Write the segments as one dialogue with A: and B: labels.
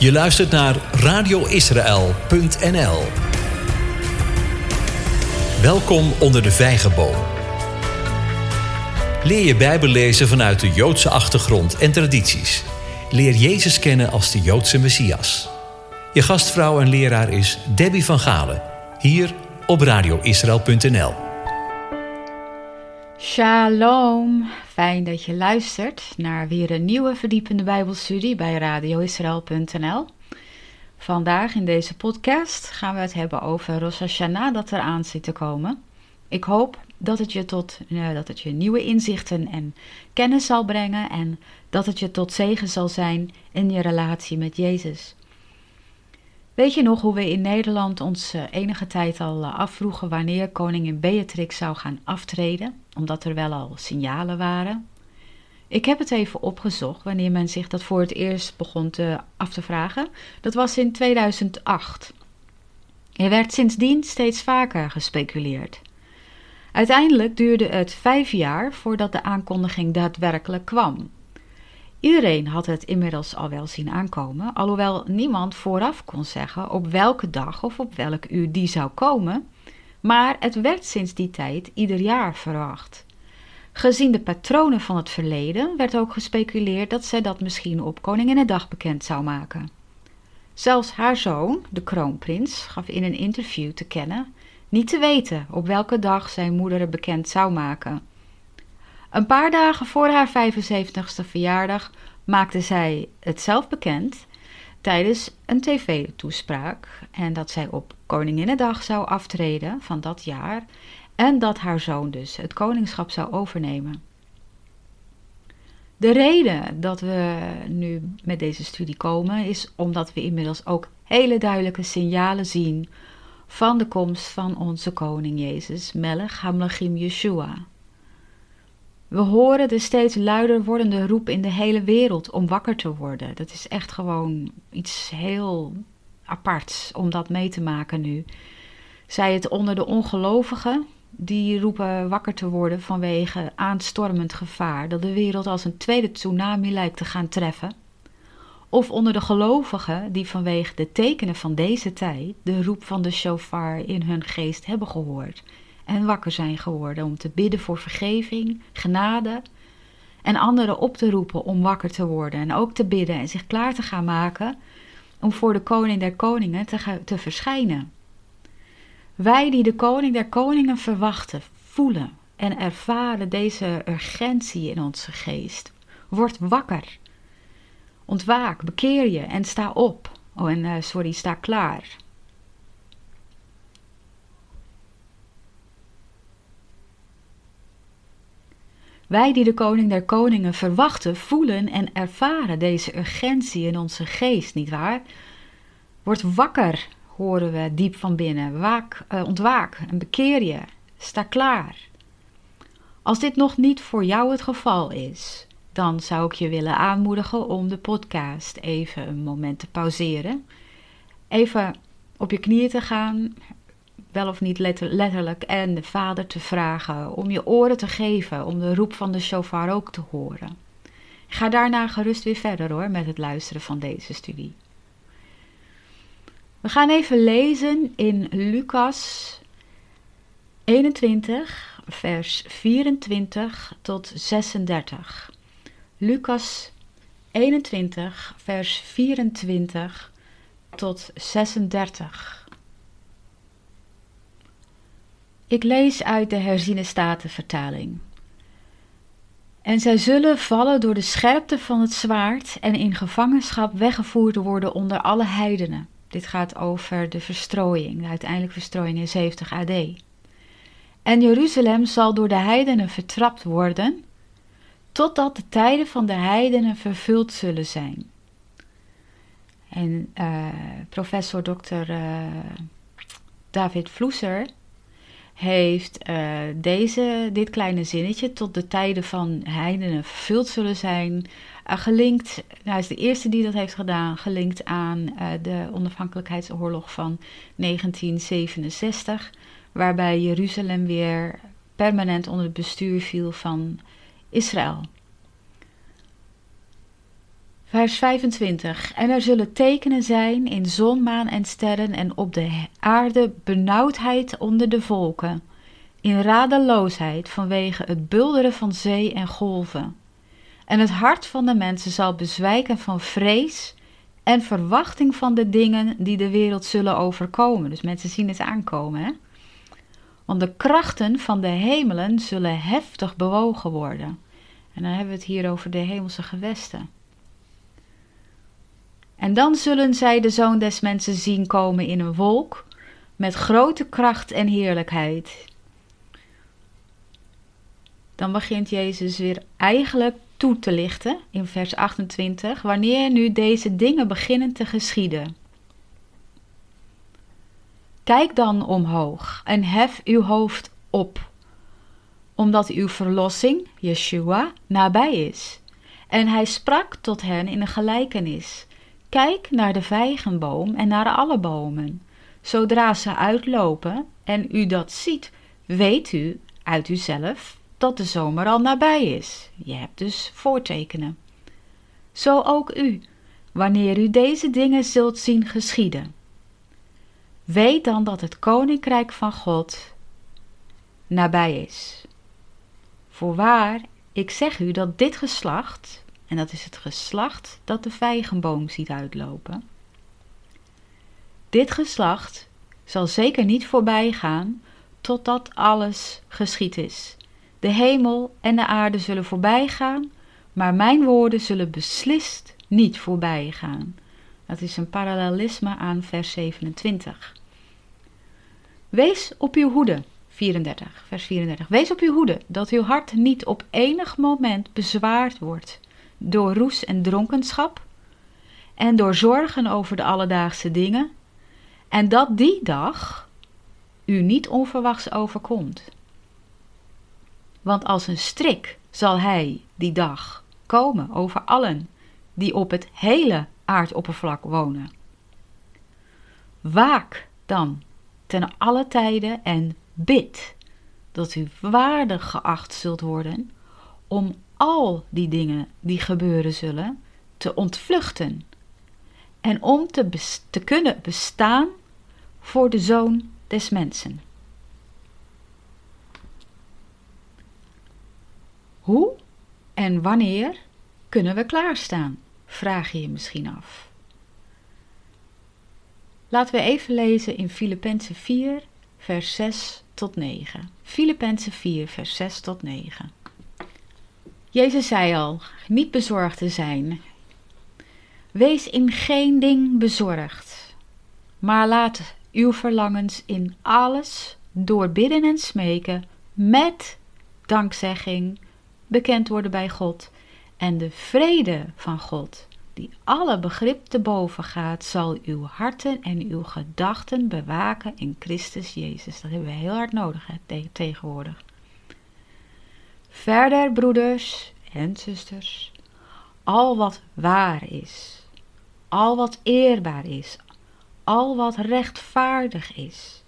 A: Je luistert naar radioisrael.nl. Welkom onder de vijgenboom. Leer je Bijbel lezen vanuit de Joodse achtergrond en tradities. Leer Jezus kennen als de Joodse Messias. Je gastvrouw en leraar is Debbie van Galen, hier op radioisrael.nl.
B: Shalom, fijn dat je luistert naar weer een nieuwe verdiepende Bijbelstudie bij radioisrael.nl. Vandaag in deze podcast gaan we het hebben over Rosh Hashanah dat eraan zit te komen. Ik hoop dat het je tot uh, dat het je nieuwe inzichten en kennis zal brengen en dat het je tot zegen zal zijn in je relatie met Jezus. Weet je nog hoe we in Nederland ons uh, enige tijd al uh, afvroegen wanneer koningin Beatrix zou gaan aftreden, omdat er wel al signalen waren? Ik heb het even opgezocht wanneer men zich dat voor het eerst begon te, af te vragen. Dat was in 2008. Er werd sindsdien steeds vaker gespeculeerd. Uiteindelijk duurde het vijf jaar voordat de aankondiging daadwerkelijk kwam. Iedereen had het inmiddels al wel zien aankomen, alhoewel niemand vooraf kon zeggen op welke dag of op welk uur die zou komen, maar het werd sinds die tijd ieder jaar verwacht. Gezien de patronen van het verleden werd ook gespeculeerd dat zij dat misschien op Koninginnedag bekend zou maken. Zelfs haar zoon, de kroonprins, gaf in een interview te kennen niet te weten op welke dag zijn moeder het bekend zou maken. Een paar dagen voor haar 75ste verjaardag maakte zij het zelf bekend tijdens een tv-toespraak en dat zij op Koninginnedag zou aftreden van dat jaar en dat haar zoon dus het koningschap zou overnemen. De reden dat we nu met deze studie komen is omdat we inmiddels ook hele duidelijke signalen zien van de komst van onze koning Jezus, Melech Hamlachim Yeshua. We horen de steeds luider wordende roep in de hele wereld om wakker te worden. Dat is echt gewoon iets heel aparts om dat mee te maken nu. Zij het onder de ongelovigen, die roepen wakker te worden vanwege aanstormend gevaar dat de wereld als een tweede tsunami lijkt te gaan treffen. Of onder de gelovigen die vanwege de tekenen van deze tijd de roep van de shofar in hun geest hebben gehoord en wakker zijn geworden om te bidden voor vergeving, genade en anderen op te roepen om wakker te worden en ook te bidden en zich klaar te gaan maken om voor de koning der koningen te, te verschijnen. Wij die de koning der koningen verwachten, voelen en ervaren deze urgentie in onze geest. Word wakker. Ontwaak, bekeer je en sta op. Oh, en uh, sorry, sta klaar. Wij die de koning der koningen verwachten, voelen en ervaren deze urgentie in onze geest, nietwaar? Word wakker, horen we diep van binnen. Waak, uh, ontwaak en bekeer je. Sta klaar. Als dit nog niet voor jou het geval is, dan zou ik je willen aanmoedigen om de podcast even een moment te pauzeren. Even op je knieën te gaan, wel of niet letterlijk, en de Vader te vragen om je oren te geven, om de roep van de shofar ook te horen. Ga daarna gerust weer verder hoor met het luisteren van deze studie. We gaan even lezen in Lucas 21, vers 24 tot 36. Lucas 21, vers 24 tot 36. Ik lees uit de herziene statenvertaling. En zij zullen vallen door de scherpte van het zwaard en in gevangenschap weggevoerd worden onder alle heidenen. Dit gaat over de verstrooiing, de uiteindelijke verstrooiing in 70 AD. En Jeruzalem zal door de heidenen vertrapt worden, totdat de tijden van de heidenen vervuld zullen zijn. En uh, professor Dr. Eh, David Vloeser heeft uh, deze, dit kleine zinnetje, tot de tijden van heidenen vervuld zullen zijn, gelinkt, hij is de eerste die dat heeft gedaan, gelinkt aan de onafhankelijkheidsoorlog van 1967, waarbij Jeruzalem weer permanent onder het bestuur viel van Israël. Vers 25. En er zullen tekenen zijn in zon, maan en sterren en op de aarde benauwdheid onder de volken, in radeloosheid vanwege het bulderen van zee en golven. En het hart van de mensen zal bezwijken van vrees en verwachting van de dingen die de wereld zullen overkomen. Dus mensen zien het aankomen. Hè? Want de krachten van de hemelen zullen heftig bewogen worden. En dan hebben we het hier over de hemelse gewesten. En dan zullen zij de zoon des mensen zien komen in een wolk met grote kracht en heerlijkheid. Dan begint Jezus weer eigenlijk toe te lichten in vers 28, wanneer nu deze dingen beginnen te geschieden. Kijk dan omhoog en hef uw hoofd op, omdat uw verlossing, Yeshua, nabij is. En hij sprak tot hen in een gelijkenis. Kijk naar de vijgenboom en naar alle bomen. Zodra ze uitlopen en u dat ziet, weet u uit uzelf dat de zomer al nabij is. Je hebt dus voortekenen. Zo ook u, wanneer u deze dingen zult zien geschieden. Weet dan dat het koninkrijk van God nabij is. Voorwaar, ik zeg u dat dit geslacht, en dat is het geslacht dat de vijgenboom ziet uitlopen, dit geslacht zal zeker niet voorbij gaan totdat alles geschied is. De hemel en de aarde zullen voorbij gaan, maar mijn woorden zullen beslist niet voorbij gaan. Dat is een parallelisme aan vers 27. Wees op uw hoede, 34, vers 34. Wees op uw hoede, dat uw hart niet op enig moment bezwaard wordt door roes en dronkenschap en door zorgen over de alledaagse dingen, en dat die dag u niet onverwachts overkomt. Want als een strik zal hij die dag komen over allen die op het hele aardoppervlak wonen. Waak dan ten alle tijden en bid dat u waardig geacht zult worden om al die dingen die gebeuren zullen te ontvluchten en om te, te kunnen bestaan voor de zoon des mensen. Hoe en wanneer kunnen we klaarstaan? Vraag je je misschien af. Laten we even lezen in Filippenzen 4, vers 6 tot 9. Filippenzen 4, vers 6 tot 9. Jezus zei al: niet bezorgd te zijn. Wees in geen ding bezorgd, maar laat uw verlangens in alles door bidden en smeken met dankzegging bekend worden bij God. En de vrede van God, die alle begrip te boven gaat, zal uw harten en uw gedachten bewaken in Christus Jezus. Dat hebben we heel hard nodig hè, tegenwoordig. Verder, broeders en zusters, al wat waar is, al wat eerbaar is, al wat rechtvaardig is,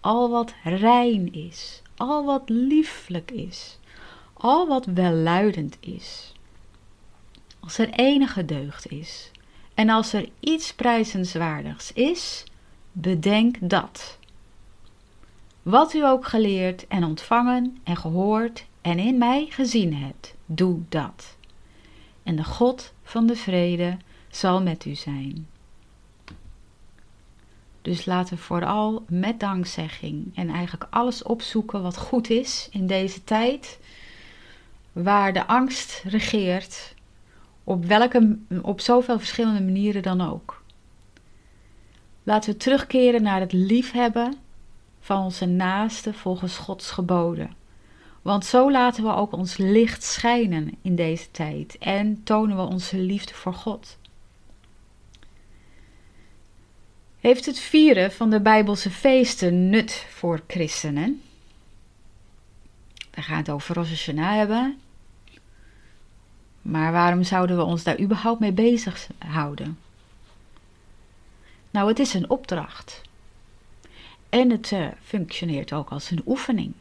B: al wat rein is, al wat lieflijk is, al wat welluidend is. Als er enige deugd is en als er iets prijzenswaardigs is, bedenk dat. Wat u ook geleerd en ontvangen en gehoord en in mij gezien hebt, doe dat. En de God van de vrede zal met u zijn. Dus laten we vooral met dankzegging en eigenlijk alles opzoeken wat goed is in deze tijd waar de angst regeert, op, welke, op zoveel verschillende manieren dan ook. Laten we terugkeren naar het liefhebben van onze naasten volgens Gods geboden. Want zo laten we ook ons licht schijnen in deze tijd en tonen we onze liefde voor God. Heeft het vieren van de Bijbelse feesten nut voor christenen? We gaan het over Rosh Hashanah hebben. Maar waarom zouden we ons daar überhaupt mee bezighouden? Nou, het is een opdracht. En het uh, functioneert ook als een oefening.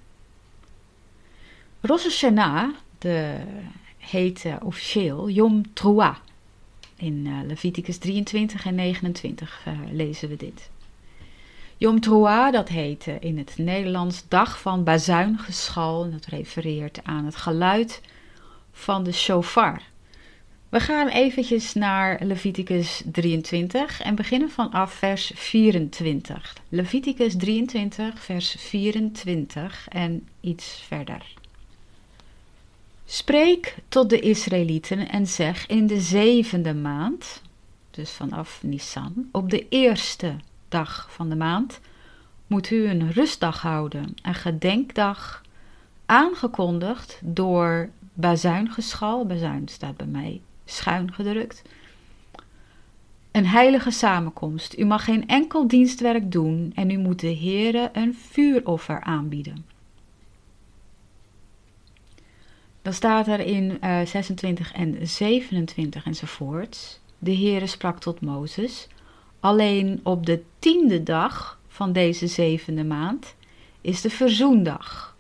B: Rosh Hashanah de, heet uh, officieel Yom Teruah. In uh, Leviticus 23 en 29 uh, lezen we dit. Yom Teruah, dat heet in het Nederlands dag van bazuingeschal. Dat refereert aan het geluid van de shofar. We gaan eventjes naar Leviticus 23 en beginnen vanaf vers 24. Leviticus 23, vers 24 en iets verder. Spreek tot de Israëlieten en zeg in de zevende maand, dus vanaf Nisan, op de eerste dag van de maand, moet u een rustdag houden, een gedenkdag, aangekondigd door bazuingeschal. Bazuin staat bij mij schuin gedrukt. Een heilige samenkomst. U mag geen enkel dienstwerk doen en u moet de Heere een vuuroffer aanbieden. Dan staat er in uh, 26 en 27 enzovoorts. De Heere sprak tot Mozes. Alleen op de tiende dag van deze zevende maand is de verzoendag.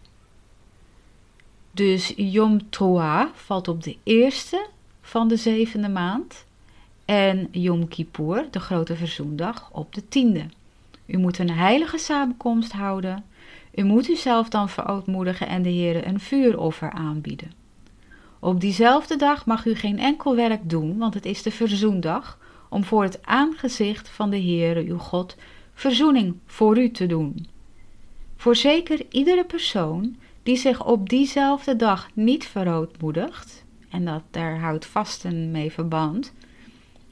B: Dus Yom Teruah valt op de eerste van de zevende maand en Yom Kippur, de grote verzoendag, op de tiende. U moet een heilige samenkomst houden. U moet uzelf dan verootmoedigen en de Heer een vuuroffer aanbieden. Op diezelfde dag mag u geen enkel werk doen, want het is de verzoendag, om voor het aangezicht van de Heere uw God verzoening voor u te doen. Voorzeker iedere persoon die zich op diezelfde dag niet verootmoedigt, en dat daar houdt vasten mee verband,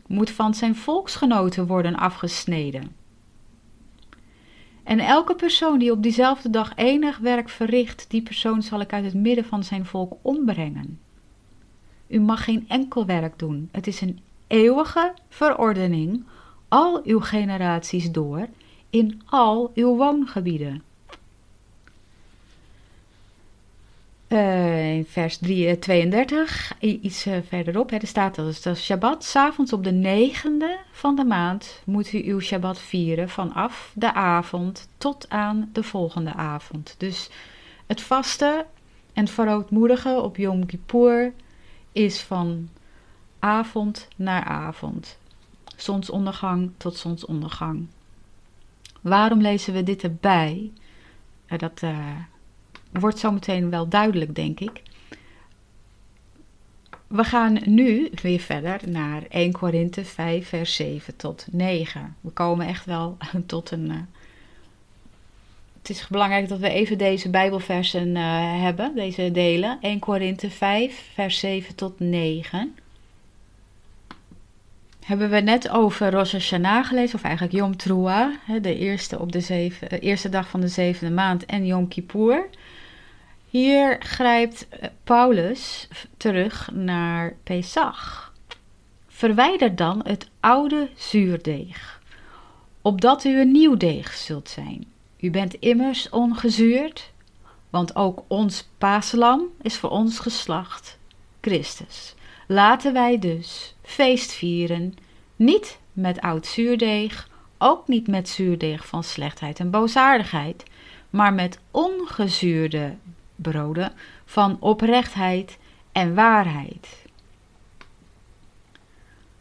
B: moet van zijn volksgenoten worden afgesneden. En elke persoon die op diezelfde dag enig werk verricht, die persoon zal ik uit het midden van zijn volk ombrengen. U mag geen enkel werk doen. Het is een eeuwige verordening, al uw generaties door, in al uw woongebieden. Uh, in vers 3, 32, iets uh, verderop, hè, er staat dat dus, dat Shabbat, s'avonds op de negende van de maand moet u uw Shabbat vieren vanaf de avond tot aan de volgende avond. Dus het vasten en het verootmoedigen op Yom Kippur is van avond naar avond, zonsondergang tot zonsondergang. Waarom lezen we dit erbij? Dat wordt zometeen wel duidelijk, denk ik. We gaan nu weer verder naar 1 Korinthe 5, vers 7 tot 9. We komen echt wel tot een. Uh, het is belangrijk dat we even deze Bijbelversen uh, hebben, deze delen. 1 Korinthe 5, vers 7 tot 9. Hebben we net over Rosh Hashanah gelezen, of eigenlijk Yom Teruah, de eerste, op de zeven, uh, eerste dag van de zevende maand, en Yom Kippur. Hier grijpt eh, Paulus terug naar Pesach. Verwijder dan het oude zuurdeeg, opdat u een nieuw deeg zult zijn. U bent immers ongezuurd, want ook ons paaslam is voor ons geslacht, Christus. Laten wij dus feest vieren, niet met oud zuurdeeg, ook niet met zuurdeeg van slechtheid en boosaardigheid, maar met ongezuurde broden van oprechtheid en waarheid.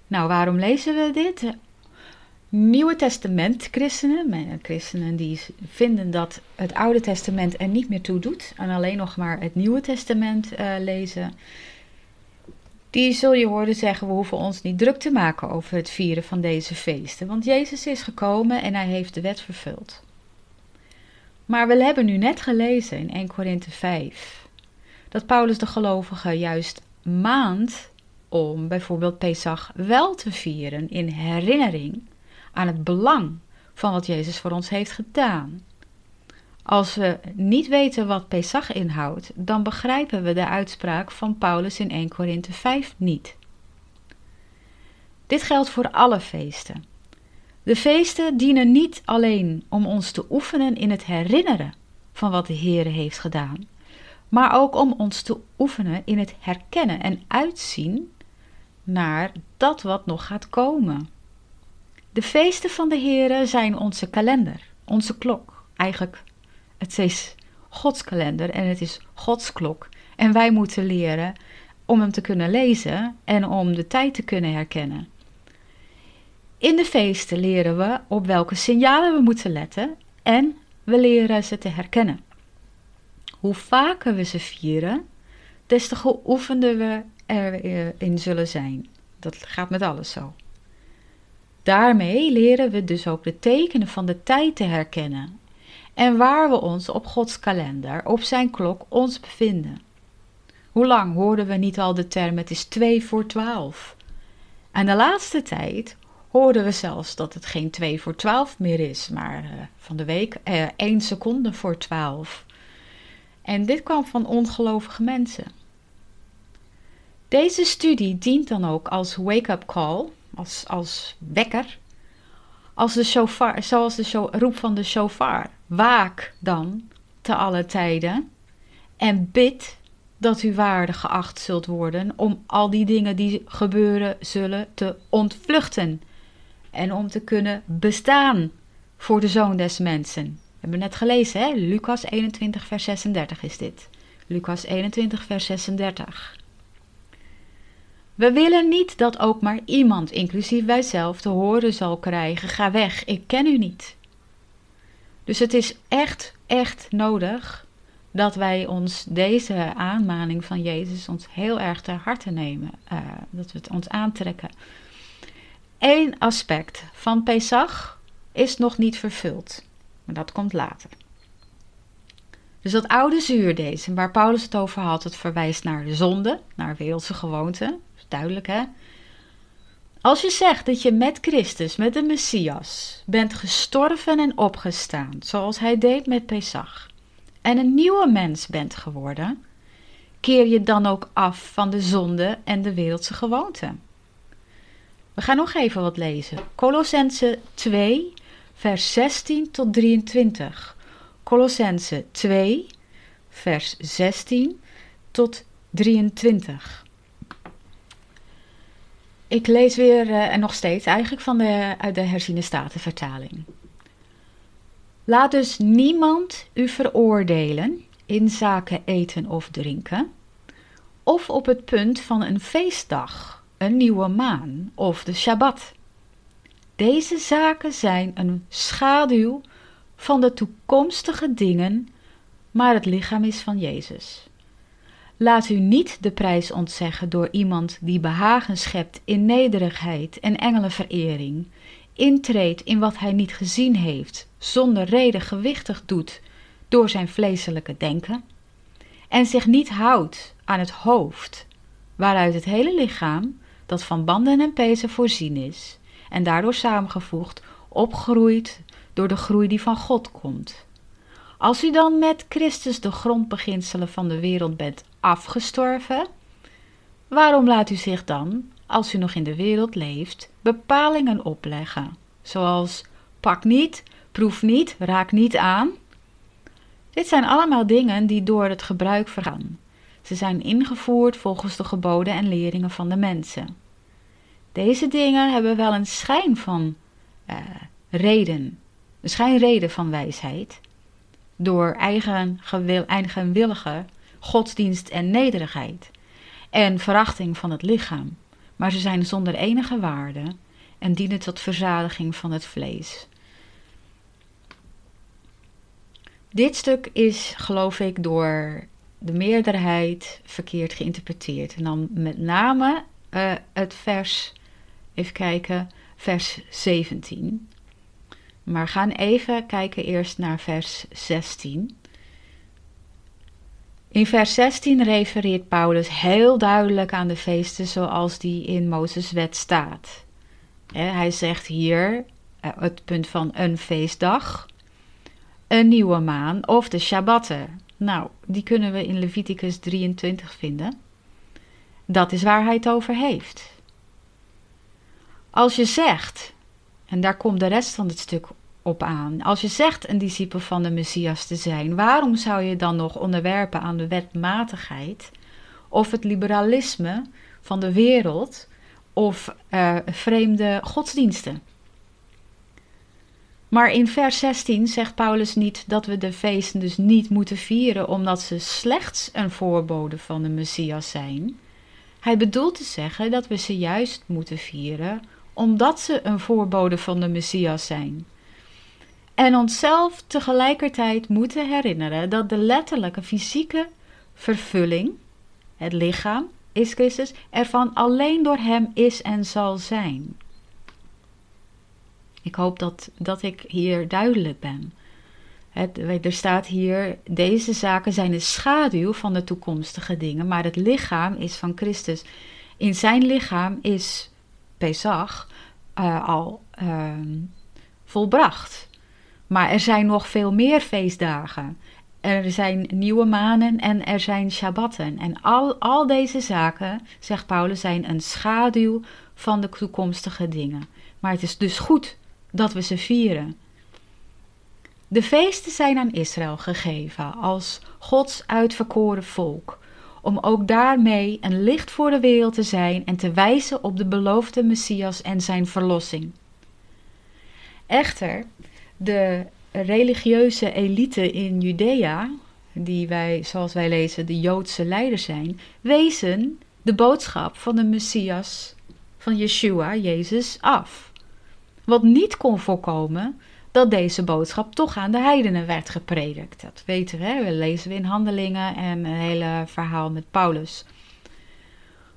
B: Nou, waarom lezen we dit? Nieuwe Testament christenen, christenen die vinden dat het Oude Testament er niet meer toe doet en alleen nog maar het Nieuwe Testament uh, lezen, die zul je horen zeggen: we hoeven ons niet druk te maken over het vieren van deze feesten, want Jezus is gekomen en hij heeft de wet vervuld. Maar we hebben nu net gelezen in 1 Korinthe 5 dat Paulus de gelovigen juist maand om bijvoorbeeld Pesach wel te vieren in herinnering aan het belang van wat Jezus voor ons heeft gedaan. Als we niet weten wat Pesach inhoudt, dan begrijpen we de uitspraak van Paulus in 1 Korinthe 5 niet. Dit geldt voor alle feesten. De feesten dienen niet alleen om ons te oefenen in het herinneren van wat de Heer heeft gedaan, maar ook om ons te oefenen in het herkennen en uitzien naar dat wat nog gaat komen. De feesten van de Heer zijn onze kalender, onze klok. Eigenlijk, het is Gods kalender en het is Gods klok. En wij moeten leren om hem te kunnen lezen en om de tijd te kunnen herkennen. In de feesten leren we op welke signalen we moeten letten en we leren ze te herkennen. Hoe vaker we ze vieren, des te geoefender we erin zullen zijn. Dat gaat met alles zo. Daarmee leren we dus ook de tekenen van de tijd te herkennen en waar we ons op Gods kalender, op zijn klok, ons bevinden. Hoe lang hoorden we niet al de term het is twee voor twaalf? En de laatste tijd hoorden we zelfs dat het geen twee voor twaalf meer is, maar uh, van de week uh, één seconde voor twaalf. En dit kwam van ongelovige mensen. Deze studie dient dan ook als wake-up call, als, als wekker, als de shofar, zoals de show, roep van de shofar. Waak dan te alle tijden en bid dat u waardig geacht zult worden om al die dingen die gebeuren zullen te ontvluchten en om te kunnen bestaan voor de zoon des mensen. We hebben net gelezen, hè? Lucas 21, vers 36 is dit. Lucas 21, vers 36. We willen niet dat ook maar iemand, inclusief wij zelf, te horen zal krijgen: ga weg, ik ken u niet. Dus het is echt, echt nodig dat wij ons deze aanmaning van Jezus ons heel erg ter harte nemen. Uh, dat we het ons aantrekken. Eén aspect van Pesach is nog niet vervuld, maar dat komt later. Dus dat oude zuurdezen waar Paulus het over had, het verwijst naar de zonde, naar wereldse gewoonten. Duidelijk hè? Als je zegt dat je met Christus, met de Messias, bent gestorven en opgestaan, zoals hij deed met Pesach, en een nieuwe mens bent geworden, keer je dan ook af van de zonde en de wereldse gewoonten. We gaan nog even wat lezen. Colossense 2, vers 16 tot 23. Colossense 2, vers 16 tot 23. Ik lees weer, uh, en nog steeds eigenlijk, van de, uit de herziene statenvertaling. Laat dus niemand u veroordelen in zaken eten of drinken, of op het punt van een feestdag, een nieuwe maan of de Shabbat. Deze zaken zijn een schaduw van de toekomstige dingen, maar het lichaam is van Jezus. Laat u niet de prijs ontzeggen door iemand die behagen schept in nederigheid en engelenverering, intreedt in wat hij niet gezien heeft, zonder reden gewichtig doet door zijn vleeselijke denken, en zich niet houdt aan het hoofd, waaruit het hele lichaam, dat van banden en pezen voorzien is, en daardoor samengevoegd, opgroeit door de groei die van God komt. Als u dan met Christus de grondbeginselen van de wereld bent afgestorven, waarom laat u zich dan, als u nog in de wereld leeft, bepalingen opleggen, zoals pak niet, proef niet, raak niet aan? Dit zijn allemaal dingen die door het gebruik vergaan. Ze zijn ingevoerd volgens de geboden en leringen van de mensen. Deze dingen hebben wel een schijn van uh, reden, een schijnreden van wijsheid, door eigen gewil, eigenwillige godsdienst en nederigheid en verachting van het lichaam, maar ze zijn zonder enige waarde en dienen tot verzadiging van het vlees. Dit stuk is, geloof ik, door de meerderheid verkeerd geïnterpreteerd. En dan met name uh, het vers, even kijken, vers 17. Maar gaan even kijken eerst naar vers 16. In vers 16 refereert Paulus heel duidelijk aan de feesten zoals die in Mozes wet staat. Hij zegt hier eh, het punt van een feestdag, een nieuwe maan of de Shabbatten. Nou, die kunnen we in Leviticus 23 vinden. Dat is waar hij het over heeft. Als je zegt, en daar komt de rest van het stuk op aan. Als je zegt een discipel van de Messias te zijn, waarom zou je dan nog onderwerpen aan de wetmatigheid of het liberalisme van de wereld of uh, vreemde godsdiensten? Maar in vers 16 zegt Paulus niet dat we de feesten dus niet moeten vieren omdat ze slechts een voorbode van de Messias zijn. Hij bedoelt te zeggen dat we ze juist moeten vieren omdat ze een voorbode van de Messias zijn. En onszelf tegelijkertijd moeten herinneren dat de letterlijke fysieke vervulling, het lichaam, is Christus, ervan alleen door Hem is en zal zijn. Ik hoop dat, dat ik hier duidelijk ben. Er staat hier, deze zaken zijn de schaduw van de toekomstige dingen, maar het lichaam is van Christus. In zijn lichaam is Pesach uh, al uh, volbracht. Maar er zijn nog veel meer feestdagen. Er zijn nieuwe manen en er zijn Shabbatten. En al, al deze zaken, zegt Paulus, zijn een schaduw van de toekomstige dingen. Maar het is dus goed dat we ze vieren. De feesten zijn aan Israël gegeven als Gods uitverkoren volk, om ook daarmee een licht voor de wereld te zijn en te wijzen op de beloofde Messias en zijn verlossing. Echter, de religieuze elite in Judea, die wij, zoals wij lezen, de Joodse leiders zijn, wezen de boodschap van de Messias, van Yeshua, Jezus, af. Wat niet kon voorkomen dat deze boodschap toch aan de heidenen werd gepredikt. Dat weten we, we lezen we in Handelingen en een hele verhaal met Paulus.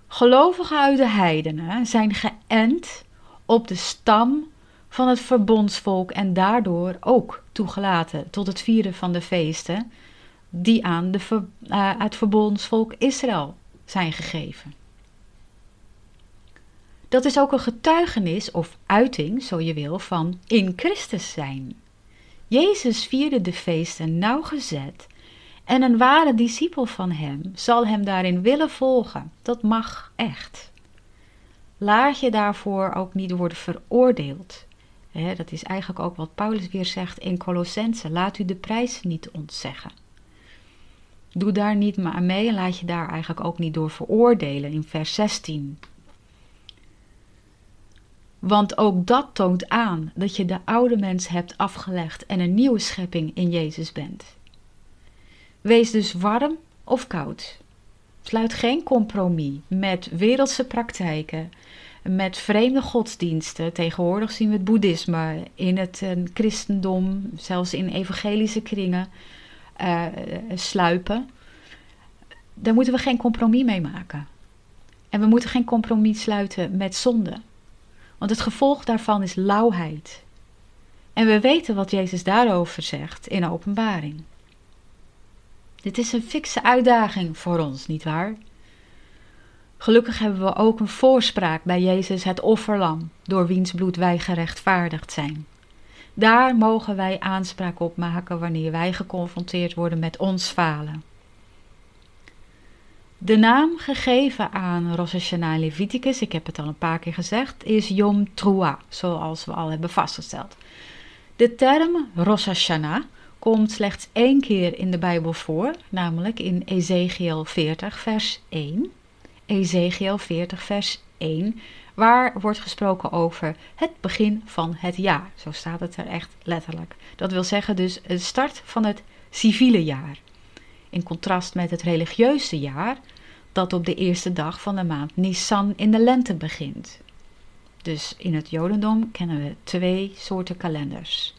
B: Gelovigen uit de heidenen zijn geënt op de stam van het verbondsvolk en daardoor ook toegelaten tot het vieren van de feesten die aan de, uh, het verbondsvolk Israël zijn gegeven. Dat is ook een getuigenis of uiting, zo je wil, van in Christus zijn. Jezus vierde de feesten nauwgezet en een ware discipel van hem zal hem daarin willen volgen. Dat mag echt. Laat je daarvoor ook niet worden veroordeeld. dat is eigenlijk ook wat Paulus weer zegt in Colossense. Laat u de prijs niet ontzeggen. Doe daar niet maar mee en laat je daar eigenlijk ook niet door veroordelen in vers 16. Want ook dat toont aan dat je de oude mens hebt afgelegd en een nieuwe schepping in Jezus bent. Wees dus warm of koud. Sluit geen compromis met wereldse praktijken, met vreemde godsdiensten. Tegenwoordig zien we het boeddhisme, in het uh, christendom, zelfs in evangelische kringen uh, sluipen. Daar moeten we geen compromis mee maken. En we moeten geen compromis sluiten met zonde. Want het gevolg daarvan is lauwheid. En we weten wat Jezus daarover zegt in openbaring. Dit is een fikse uitdaging voor ons, nietwaar? Gelukkig hebben we ook een voorspraak bij Jezus het offerlam, door wiens bloed wij gerechtvaardigd zijn. Daar mogen wij aanspraak op maken wanneer wij geconfronteerd worden met ons falen. De naam gegeven aan Rosh Hashanah Leviticus, ik heb het al een paar keer gezegd, is Yom Trua, zoals we al hebben vastgesteld. De term Rosh Hashanah komt slechts één keer in de Bijbel voor, namelijk in Ezekiel 40, vers 1. Ezekiel 40, vers 1, waar wordt gesproken over het begin van het jaar. Zo staat het er echt letterlijk. Dat wil zeggen dus de start van het civiele jaar. In contrast met het religieuze jaar, dat op de eerste dag van de maand Nisan in de lente begint. Dus in het Jodendom kennen we twee soorten kalenders.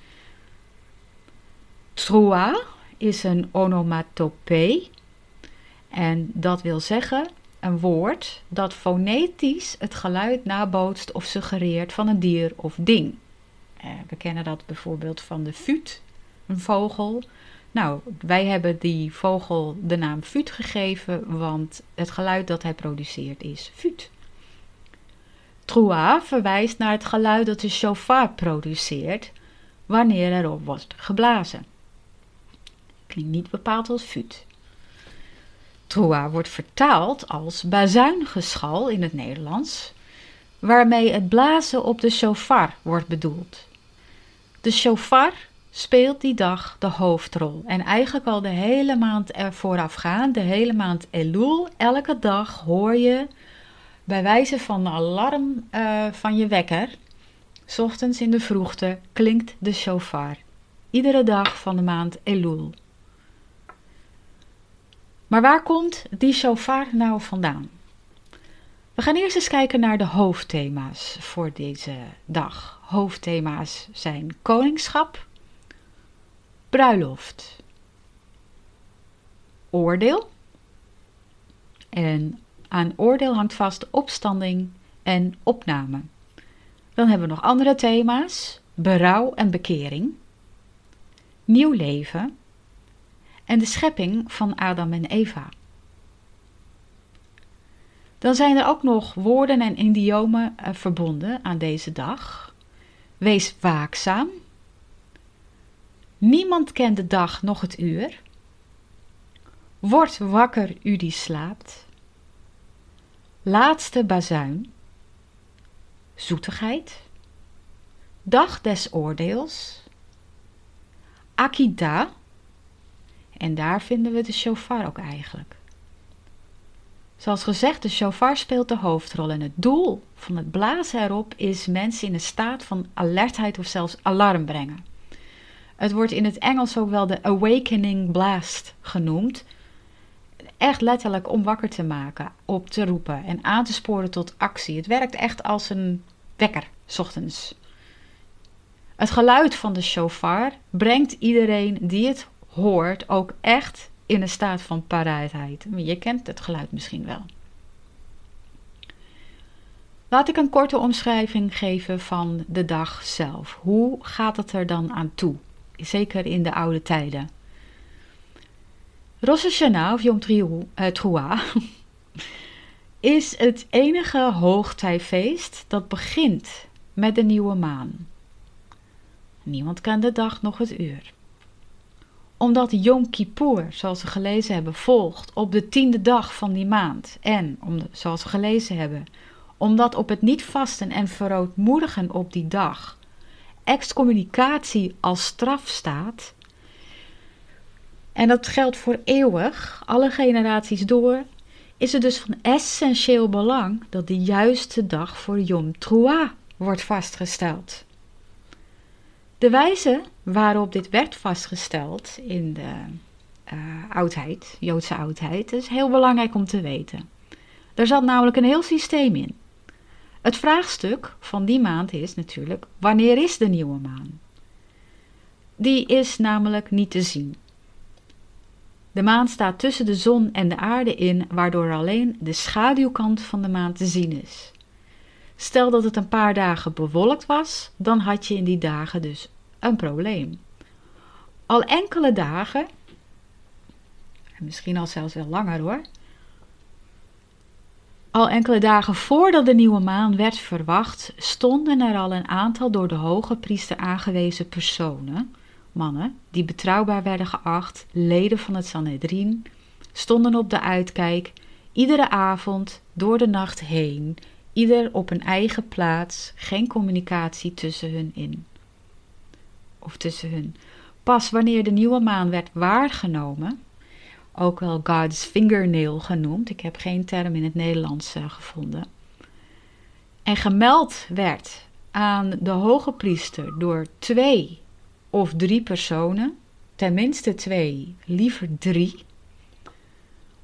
B: Trua is een onomatopee. En dat wil zeggen een woord dat fonetisch het geluid nabootst of suggereert van een dier of ding. Eh, we kennen dat bijvoorbeeld van de fut, een vogel, nou, wij hebben die vogel de naam Fut gegeven, want het geluid dat hij produceert is Fut. Trua verwijst naar het geluid dat de shofar produceert wanneer erop wordt geblazen. Klinkt niet bepaald als Fut. Trua wordt vertaald als bazuingeschal in het Nederlands, waarmee het blazen op de shofar wordt bedoeld. De shofar speelt die dag de hoofdrol. En eigenlijk al de hele maand er voorafgaand, de hele maand Elul, elke dag hoor je bij wijze van alarm uh, van je wekker, s ochtends in de vroegte, klinkt de shofar. Iedere dag van de maand Elul. Maar waar komt die shofar nou vandaan? We gaan eerst eens kijken naar de hoofdthema's voor deze dag. Hoofdthema's zijn koningschap, bruiloft, oordeel. En aan oordeel hangt vast opstanding en opname. Dan hebben we nog andere thema's: berouw en bekering, nieuw leven en de schepping van Adam en Eva. Dan zijn er ook nog woorden en idiomen eh, verbonden aan deze dag. Wees waakzaam. Niemand kent de dag nog het uur. Word wakker, u die slaapt. Laatste bazuin. Zoetigheid. Dag des oordeels. Akida. En daar vinden we de shofar ook eigenlijk. Zoals gezegd, de shofar speelt de hoofdrol en het doel van het blazen erop is mensen in een staat van alertheid of zelfs alarm brengen. Het wordt in het Engels ook wel de awakening blast genoemd. Echt letterlijk om wakker te maken, op te roepen en aan te sporen tot actie. Het werkt echt als een wekker, s ochtends. Het geluid van de shofar brengt iedereen die het hoort ook echt in een staat van paraatheid. Je kent het geluid misschien wel. Laat ik een korte omschrijving geven van de dag zelf. Hoe gaat het er dan aan toe? Zeker in de oude tijden. Rosh Hashanah of Yom Teruah is het enige hoogtijfeest dat begint met de nieuwe maan. Niemand kent de dag nog het uur omdat Yom Kippur, zoals we gelezen hebben, volgt op de tiende dag van die maand. En, zoals we gelezen hebben, omdat op het niet vasten en verootmoedigen op die dag excommunicatie als straf staat. En dat geldt voor eeuwig, alle generaties door, is het dus van essentieel belang dat de juiste dag voor Yom Teruah wordt vastgesteld. De wijze waarop dit werd vastgesteld in de uh, oudheid, Joodse oudheid, is heel belangrijk om te weten. Er zat namelijk een heel systeem in. Het vraagstuk van die maand is natuurlijk: wanneer is de nieuwe maan? Die is namelijk niet te zien. De maan staat tussen de zon en de aarde in, waardoor alleen de schaduwkant van de maan te zien is. Stel dat het een paar dagen bewolkt was, dan had je in die dagen dus een probleem. Al enkele dagen, misschien al zelfs wel langer hoor, al enkele dagen voordat de nieuwe maan werd verwacht, stonden er al een aantal door de hoge priester aangewezen personen, mannen, die betrouwbaar werden geacht, leden van het Sanhedrin, stonden op de uitkijk, iedere avond door de nacht heen, ieder op een eigen plaats, geen communicatie tussen hun in. Of tussen hun. Pas wanneer de nieuwe maan werd waargenomen, ook wel God's fingernail genoemd, ik heb geen term in het Nederlands uh, gevonden, en gemeld werd aan de hoge priester door twee of drie personen, tenminste twee, liever drie,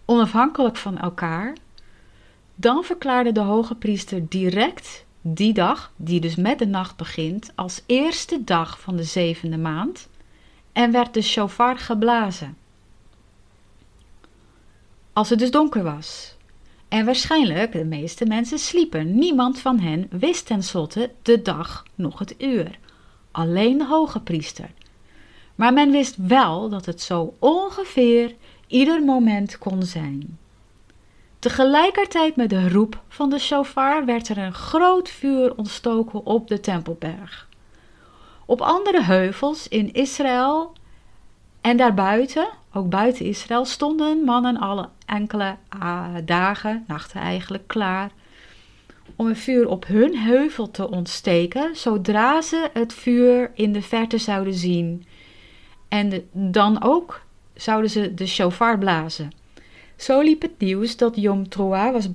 B: onafhankelijk van elkaar, dan verklaarde de hoge priester direct die dag, die dus met de nacht begint, als eerste dag van de zevende maand en werd de shofar geblazen. Als het dus donker was. En waarschijnlijk de meeste mensen sliepen. Niemand van hen wist tenslotte de dag nog het uur. Alleen de hoge priester. Maar men wist wel dat het zo ongeveer ieder moment kon zijn. Tegelijkertijd met de roep van de shofar werd er een groot vuur ontstoken op de Tempelberg. Op andere heuvels in Israël en daarbuiten, ook buiten Israël, stonden mannen alle enkele ah, dagen, nachten eigenlijk, klaar om een vuur op hun heuvel te ontsteken, zodra ze het vuur in de verte zouden zien. En dan ook zouden ze de shofar blazen. Zo liep het nieuws dat Yom Teruah was,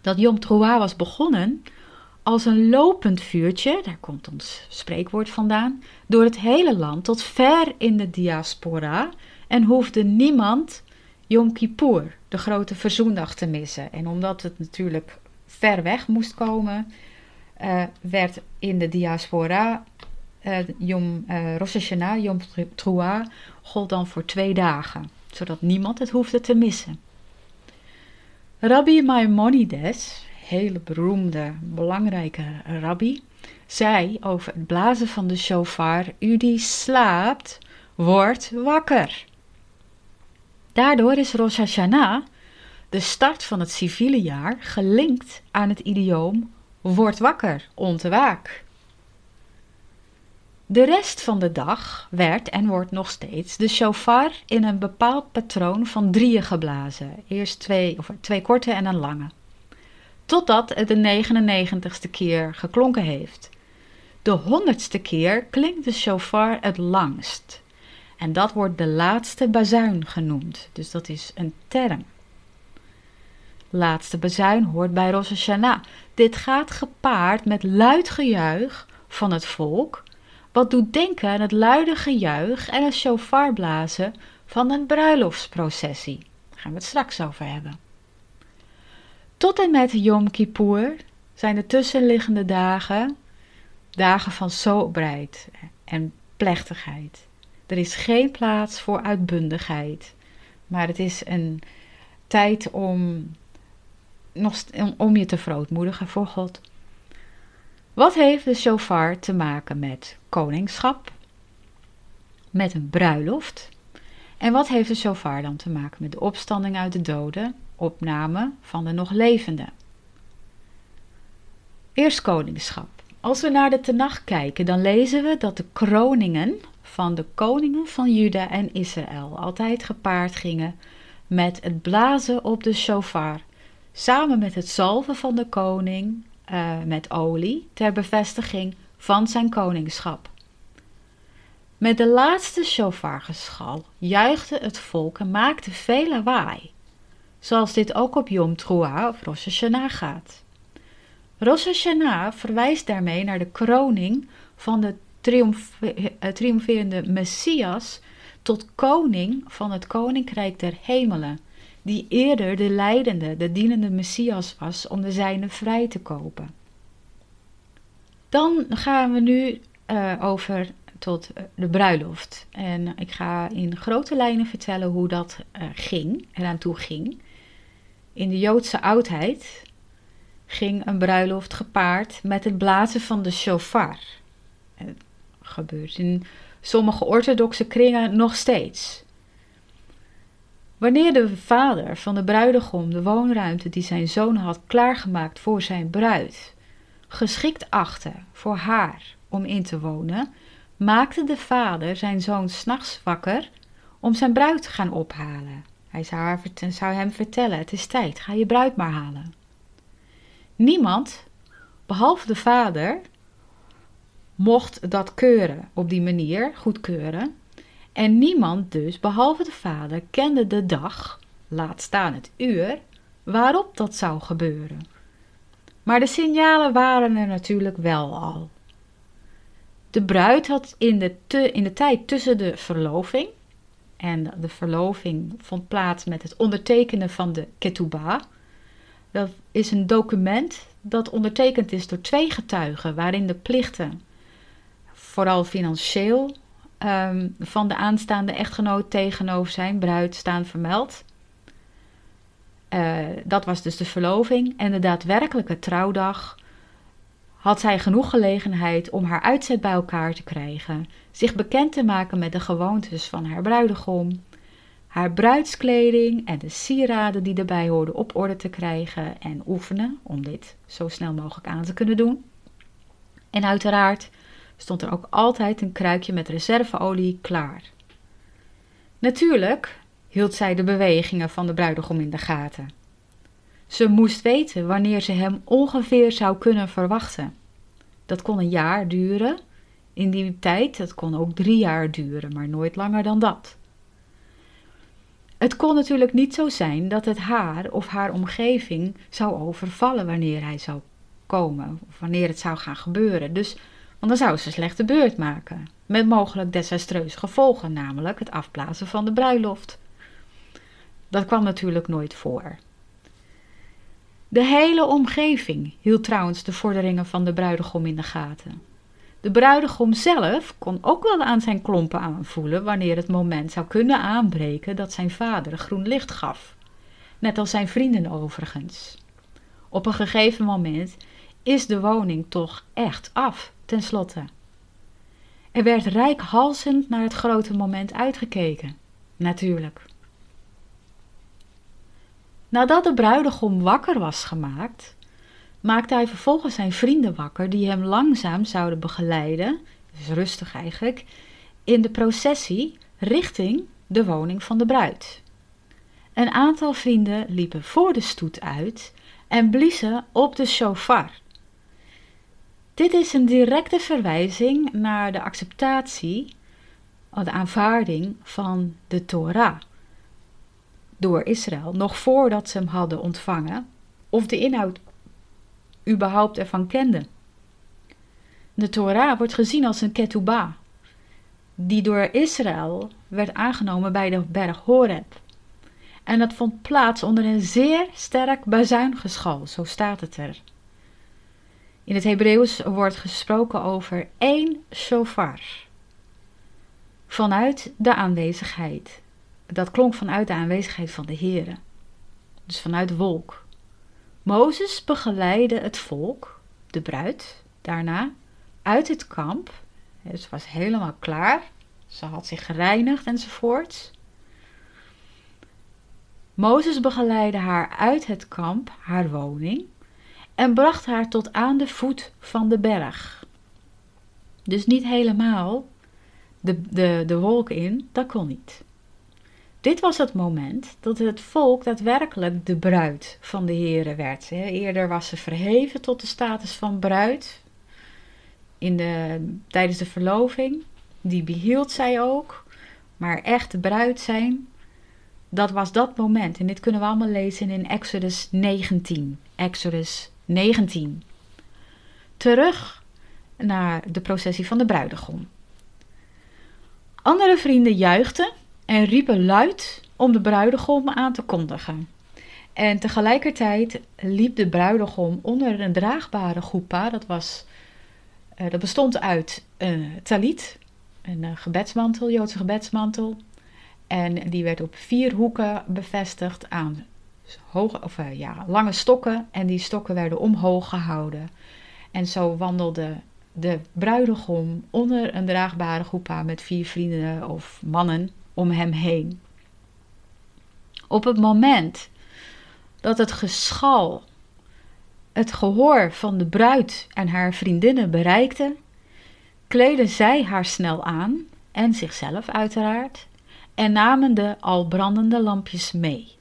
B: dat Yom was begonnen als een lopend vuurtje, daar komt ons spreekwoord vandaan, door het hele land tot ver in de diaspora en hoefde niemand Yom Kippur, de grote verzoendag, te missen. En omdat het natuurlijk ver weg moest komen, uh, werd in de diaspora uh, Yom, uh, Rosh Hashanah, Yom Teruah, gold dan voor twee dagen, zodat niemand het hoefde te missen. Rabbi Maimonides, hele beroemde, belangrijke rabbi, zei over het blazen van de shofar: U die slaapt, wordt wakker. Daardoor is Rosh Hashanah, de start van het civiele jaar, gelinkt aan het idioom Word wakker, ontwaak. De rest van de dag werd en wordt nog steeds de shofar in een bepaald patroon van drieën geblazen. Eerst twee, of twee korte en een lange. Totdat het de 99ste keer geklonken heeft. De honderdste keer klinkt de shofar het langst. En dat wordt de laatste bazuin genoemd. Dus dat is een term. Laatste bazuin hoort bij Rosh Hashanah. Dit gaat gepaard met luid gejuich van het volk, wat doet denken aan het luide gejuich en het shofarblazen van een bruiloftsprocessie. Daar gaan we het straks over hebben. Tot en met Yom Kippur zijn de tussenliggende dagen dagen van soberheid en plechtigheid. Er is geen plaats voor uitbundigheid, maar het is een tijd om, nog, om je te verootmoedigen voor God. Wat heeft de shofar te maken met koningschap, met een bruiloft? En wat heeft de shofar dan te maken met de opstanding uit de doden, opname van de nog levenden? Eerst koningschap. Als we naar de Tenach kijken, dan lezen we dat de kroningen van de koningen van Juda en Israël altijd gepaard gingen met het blazen op de shofar, samen met het zalven van de koning uh, met olie ter bevestiging van zijn koningschap. Met de laatste shofargeschal juichte het volk en maakte veel lawaai, zoals dit ook op Yom Teruah of Rosh Hashanah gaat. Rosh Hashanah verwijst daarmee naar de kroning van de eh, triomferende Messias tot koning van het koninkrijk der hemelen, die eerder de leidende, de dienende Messias was om de zijne vrij te kopen. Dan gaan we nu uh, over tot eh, de bruiloft. En ik ga in grote lijnen vertellen hoe dat uh, ging, eraan toe ging. In de Joodse oudheid ging een bruiloft gepaard met het blazen van de shofar. Gebeurt in sommige orthodoxe kringen nog steeds. Wanneer de vader van de bruidegom de woonruimte die zijn zoon had klaargemaakt voor zijn bruid geschikt achtte voor haar om in te wonen, maakte de vader zijn zoon s'nachts wakker om zijn bruid te gaan ophalen. Hij zou, zou hem vertellen: Het is tijd, ga je bruid maar halen. Niemand, behalve de vader, mocht dat keuren op die manier, goedkeuren. En niemand dus, behalve de vader, kende de dag, laat staan het uur, waarop dat zou gebeuren. Maar de signalen waren er natuurlijk wel al. De bruid had in de, in de tijd tussen de verloving, en de verloving vond plaats met het ondertekenen van de ketubah. Dat is een document dat ondertekend is door twee getuigen, waarin de plichten, vooral financieel, Ehm, van de aanstaande echtgenoot tegenover zijn bruid staan vermeld. Uh, dat was dus de verloving. En de daadwerkelijke trouwdag had zij genoeg gelegenheid om haar uitzet bij elkaar te krijgen, zich bekend te maken met de gewoontes van haar bruidegom, haar bruidskleding en de sieraden die erbij hoorden op orde te krijgen en oefenen om dit zo snel mogelijk aan te kunnen doen. En uiteraard stond er ook altijd een kruikje met reserveolie klaar. Natuurlijk hield zij de bewegingen van de bruidegom in de gaten. Ze moest weten wanneer ze hem ongeveer zou kunnen verwachten. Dat kon een jaar duren. In die tijd, dat kon ook drie jaar duren, maar nooit langer dan dat. Het kon natuurlijk niet zo zijn dat het haar of haar omgeving zou overvallen wanneer hij zou komen, of wanneer het zou gaan gebeuren. Dus want dan zou ze slechte beurt maken, met mogelijk desastreuze gevolgen, namelijk het afblazen van de bruiloft. Dat kwam natuurlijk nooit voor. De hele omgeving hield trouwens de vorderingen van de bruidegom in de gaten. De bruidegom zelf kon ook wel aan zijn klompen aanvoelen wanneer het moment zou kunnen aanbreken dat zijn vader groen licht gaf. Net als zijn vrienden overigens. Op een gegeven moment is de woning toch echt af, tenslotte. Er werd rijkhalsend naar het grote moment uitgekeken. Natuurlijk. Nadat de bruidegom wakker was gemaakt, maakte hij vervolgens zijn vrienden wakker, die hem langzaam zouden begeleiden, dus rustig eigenlijk, in de processie richting de woning van de bruid. Een aantal vrienden liepen voor de stoet uit en bliezen op de shofar. Dit is een directe verwijzing naar de acceptatie, de aanvaarding van de Torah door Israël, nog voordat ze hem hadden ontvangen, of de inhoud überhaupt ervan kenden. De Torah wordt gezien als een ketubah, die door Israël werd aangenomen bij de berg Horeb. En dat vond plaats onder een zeer sterk bazuingeschal, zo staat het er. In het Hebreeuws wordt gesproken over één shofar. Vanuit de aanwezigheid. Dat klonk vanuit de aanwezigheid van de Here. Dus vanuit de wolk. Mozes begeleidde het volk, de bruid, daarna uit het kamp. Ze was helemaal klaar. Ze had zich gereinigd enzovoort. Mozes begeleidde haar uit het kamp, haar woning, en bracht haar tot aan de voet van de berg. Dus niet helemaal de, de, de wolk in, dat kon niet. Dit was het moment dat het volk daadwerkelijk de bruid van de Here werd. Eerder was ze verheven tot de status van bruid in de, tijdens de verloving. Die behield zij ook. Maar echt de bruid zijn, dat was dat moment. En dit kunnen we allemaal lezen in Exodus 19. Exodus 19. Terug naar de processie van de bruidegom. Andere vrienden juichten en riepen luid om de bruidegom aan te kondigen. En tegelijkertijd liep de bruidegom onder een draagbare goepa. Dat, was, uh, dat bestond uit een talit, een uh, gebedsmantel, Joodse gebedsmantel. En die werd op vier hoeken bevestigd aan hoge, of, uh, ja, lange stokken. En die stokken werden omhoog gehouden. En zo wandelde de bruidegom onder een draagbare groepa met vier vrienden of mannen om hem heen. Op het moment dat het geschal het gehoor van de bruid en haar vriendinnen bereikte, kleden zij haar snel aan en zichzelf uiteraard en namen de al brandende lampjes mee.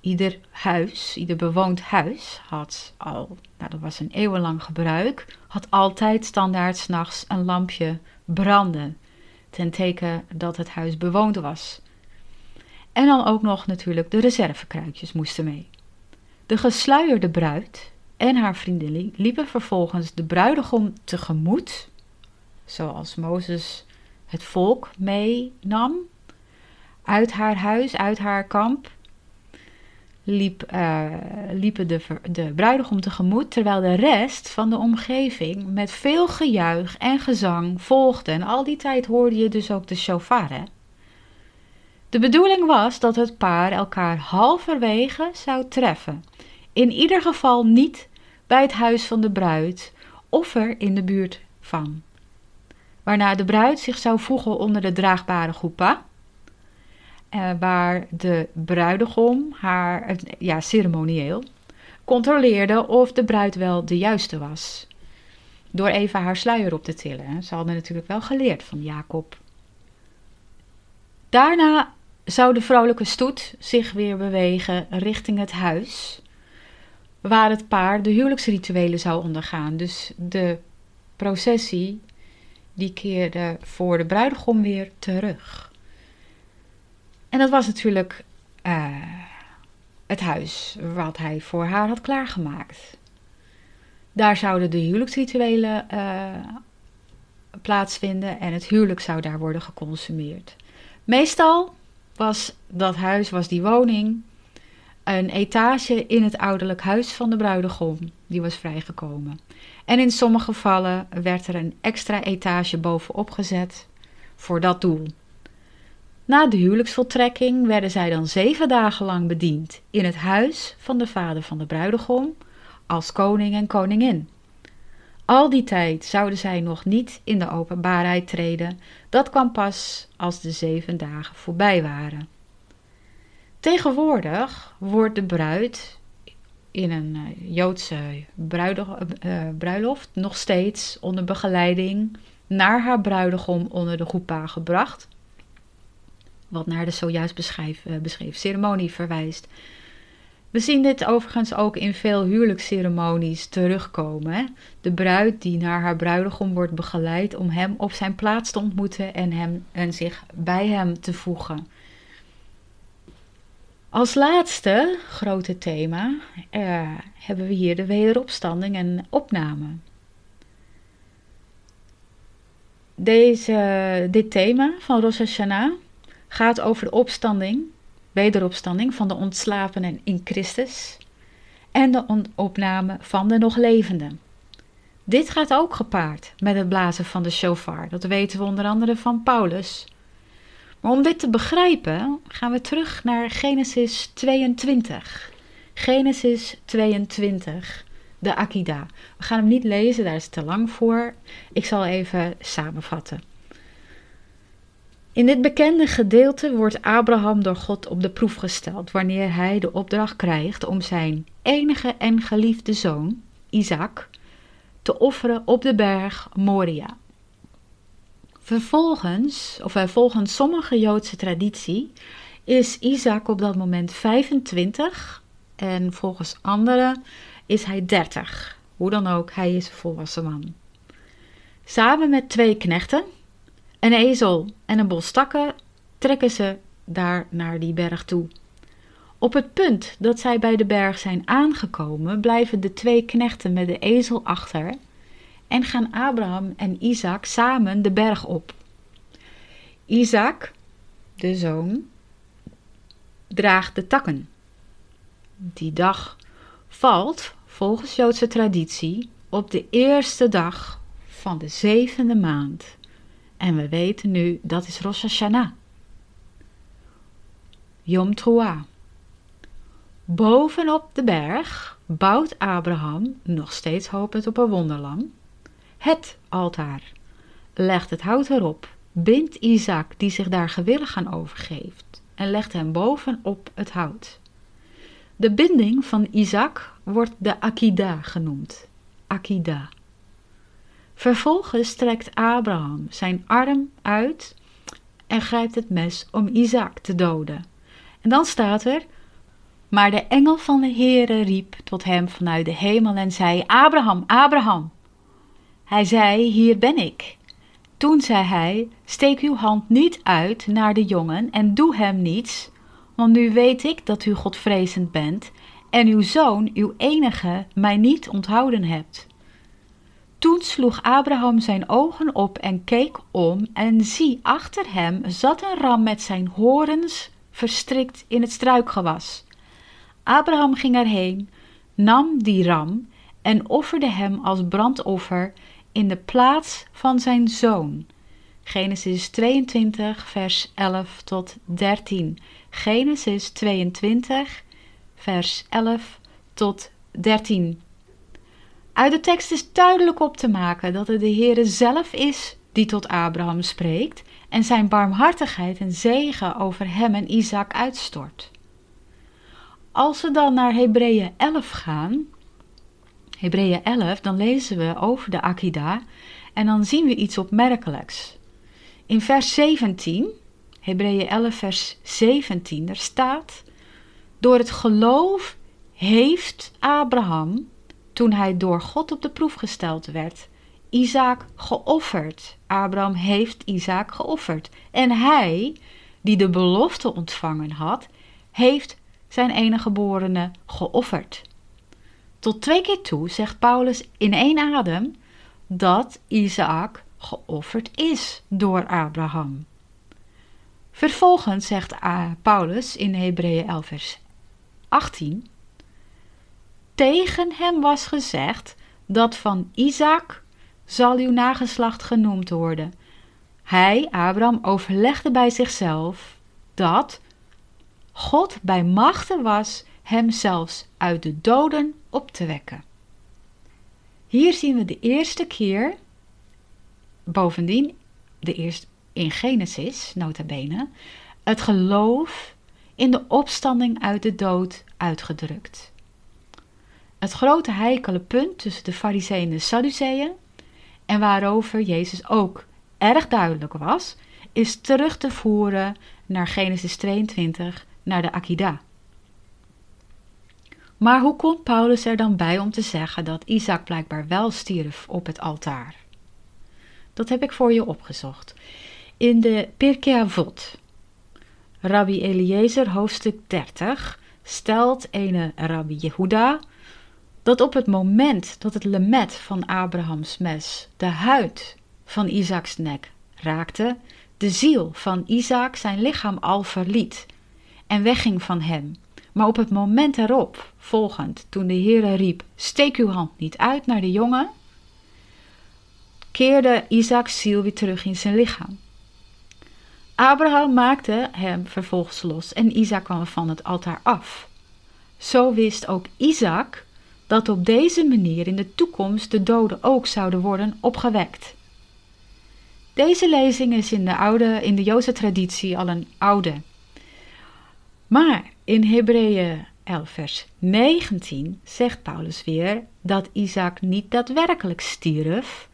B: Ieder huis, ieder bewoond huis had al, nou dat was een eeuwenlang gebruik, had altijd standaard s'nachts een lampje branden ten teken dat het huis bewoond was. En dan ook nog natuurlijk de reservekruidjes moesten mee. De gesluierde bruid en haar vriendin liepen vervolgens de bruidegom tegemoet, zoals Mozes het volk meenam, uit haar huis, uit haar kamp, liep, uh, liepen de, de bruidegom tegemoet, terwijl de rest van de omgeving met veel gejuich en gezang volgde. En al die tijd hoorde je dus ook de shofar. Hè? De bedoeling was dat het paar elkaar halverwege zou treffen. In ieder geval niet bij het huis van de bruid of er in de buurt van. Waarna de bruid zich zou voegen onder de draagbare goepa uh, waar de bruidegom haar, ja, ceremonieel, controleerde of de bruid wel de juiste was. Door even haar sluier op te tillen. Ze hadden natuurlijk wel geleerd van Jacob. Daarna zou de vrouwelijke stoet zich weer bewegen richting het huis, waar het paar de huwelijksrituelen zou ondergaan. Dus de processie die keerde voor de bruidegom weer terug. En dat was natuurlijk uh, het huis wat hij voor haar had klaargemaakt. Daar zouden de huwelijksrituelen uh, plaatsvinden en het huwelijk zou daar worden geconsumeerd. Meestal was dat huis, was die woning, een etage in het ouderlijk huis van de bruidegom. Die was vrijgekomen. En in sommige gevallen werd er een extra etage bovenop gezet voor dat doel. Na de huwelijksvoltrekking werden zij dan zeven dagen lang bediend in het huis van de vader van de bruidegom als koning en koningin. Al die tijd zouden zij nog niet in de openbaarheid treden. Dat kwam pas als de zeven dagen voorbij waren. Tegenwoordig wordt de bruid in een eh, Joodse eh, bruiloft nog steeds onder begeleiding naar haar bruidegom onder de goepa gebracht. Wat naar de zojuist beschreven, beschreven ceremonie verwijst. We zien dit overigens ook in veel huwelijksceremonies terugkomen. De bruid die naar haar bruidegom wordt begeleid om hem op zijn plaats te ontmoeten en, hem, en zich bij hem te voegen. Als laatste grote thema eh, hebben we hier de wederopstanding en opname. Deze, dit thema van Rosh Hashanah gaat over de opstanding wederopstanding van de ontslapenen in Christus en de opname van de nog levenden. Dit gaat ook gepaard met het blazen van de shofar. Dat weten we onder andere van Paulus. Maar om dit te begrijpen gaan we terug naar Genesis 22. Genesis 22, de Akida. We gaan hem niet lezen, daar is het te lang voor. Ik zal even samenvatten. In dit bekende gedeelte wordt Abraham door God op de proef gesteld wanneer hij de opdracht krijgt om zijn enige en geliefde zoon, Isaac, te offeren op de berg Moria. Vervolgens, of volgens sommige Joodse traditie, is Isaac op dat moment 25 en volgens anderen is hij 30. Hoe dan ook, hij is een volwassen man. Samen met twee knechten, een ezel en een bos takken trekken ze daar naar die berg toe. Op het punt dat zij bij de berg zijn aangekomen, blijven de twee knechten met de ezel achter en gaan Abraham en Isaac samen de berg op. Isaac, de zoon, draagt de takken. Die dag valt, volgens Joodse traditie, op de eerste dag van de zevende maand. En we weten nu dat is Rosh Hashanah. Yom Teruah. Bovenop de berg bouwt Abraham, nog steeds hopend op een wonderlam, het altaar. Legt het hout erop, bindt Isaac, die zich daar gewillig aan overgeeft, en legt hem bovenop het hout. De binding van Isaac wordt de Akida genoemd. Akida. Vervolgens strekt Abraham zijn arm uit en grijpt het mes om Isaac te doden. En dan staat er: Maar de engel van de Heere riep tot hem vanuit de hemel en zei: Abraham, Abraham. Hij zei: Hier ben ik. Toen zei hij: Steek uw hand niet uit naar de jongen en doe hem niets, want nu weet ik dat u Godvrezend bent en uw zoon, uw enige, mij niet onthouden hebt. Toen sloeg Abraham zijn ogen op en keek om, en zie, achter hem zat een ram met zijn horens verstrikt in het struikgewas. Abraham ging erheen, nam die ram en offerde hem als brandoffer in de plaats van zijn zoon. Genesis 22, vers 11 tot 13. Genesis 22, vers 11 tot 13. Uit de tekst is duidelijk op te maken dat het de Heere zelf is die tot Abraham spreekt en zijn barmhartigheid en zegen over hem en Isaac uitstort. Als we dan naar Hebreeën 11 gaan, Hebreeën 11, dan lezen we over de Akida en dan zien we iets opmerkelijks. In vers 17, Hebreeën 11, vers 17, daar staat: Door het geloof heeft Abraham toen hij door God op de proef gesteld werd, Isaac geofferd. Abraham heeft Isaac geofferd. En hij, die de belofte ontvangen had, heeft zijn enige geborene geofferd. Tot twee keer toe zegt Paulus in één adem dat Isaac geofferd is door Abraham. Vervolgens zegt uh, Paulus in Hebreeën 11 vers 18 tegen hem was gezegd dat van Isaac zal uw nageslacht genoemd worden. Hij, Abraham, overlegde bij zichzelf dat God bij machten was hem zelfs uit de doden op te wekken. Hier zien we de eerste keer, bovendien de eerste in Genesis, nota bene, het geloof in de opstanding uit de dood uitgedrukt. Het grote heikele punt tussen de Fariseeën en de Sadduceeën, en waarover Jezus ook erg duidelijk was, is terug te voeren naar Genesis 22, naar de Akida. Maar hoe komt Paulus er dan bij om te zeggen dat Isaac blijkbaar wel stierf op het altaar? Dat heb ik voor je opgezocht. In de Pirkei Avot, Rabbi Eliezer hoofdstuk 30, stelt ene Rabbi Jehuda dat op het moment dat het lemet van Abrahams mes de huid van Isaacs nek raakte, de ziel van Isaac zijn lichaam al verliet en wegging van hem. Maar op het moment erop, volgend, toen de Heere riep: Steek uw hand niet uit naar de jongen, keerde Isaacs ziel weer terug in zijn lichaam. Abraham maakte hem vervolgens los en Isaac kwam van het altaar af. Zo wist ook Isaac dat op deze manier in de toekomst de doden ook zouden worden opgewekt. Deze lezing is in de, oude, in de Joodse traditie al een oude. Maar in Hebreeën 11 vers 19 zegt Paulus weer dat Isaac niet daadwerkelijk stierf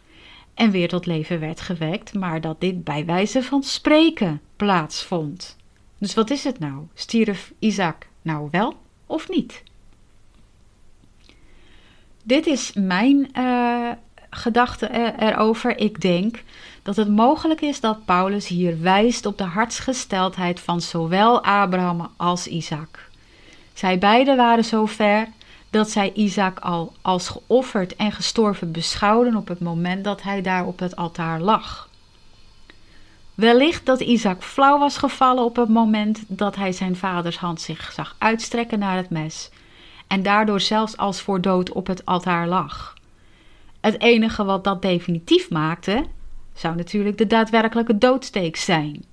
B: en weer tot leven werd gewekt, maar dat dit bij wijze van spreken plaatsvond. Dus wat is het nou? Stierf Isaac nou wel of niet? Dit is mijn uh, gedachte erover. Ik denk dat het mogelijk is dat Paulus hier wijst op de hartsgesteldheid van zowel Abraham als Isaac. Zij beiden waren zover dat zij Isaac al als geofferd en gestorven beschouwden op het moment dat hij daar op het altaar lag. Wellicht dat Isaac flauw was gevallen op het moment dat hij zijn vaders hand zich zag uitstrekken naar het mes en daardoor zelfs als voor dood op het altaar lag. Het enige wat dat definitief maakte, zou natuurlijk de daadwerkelijke doodsteek zijn.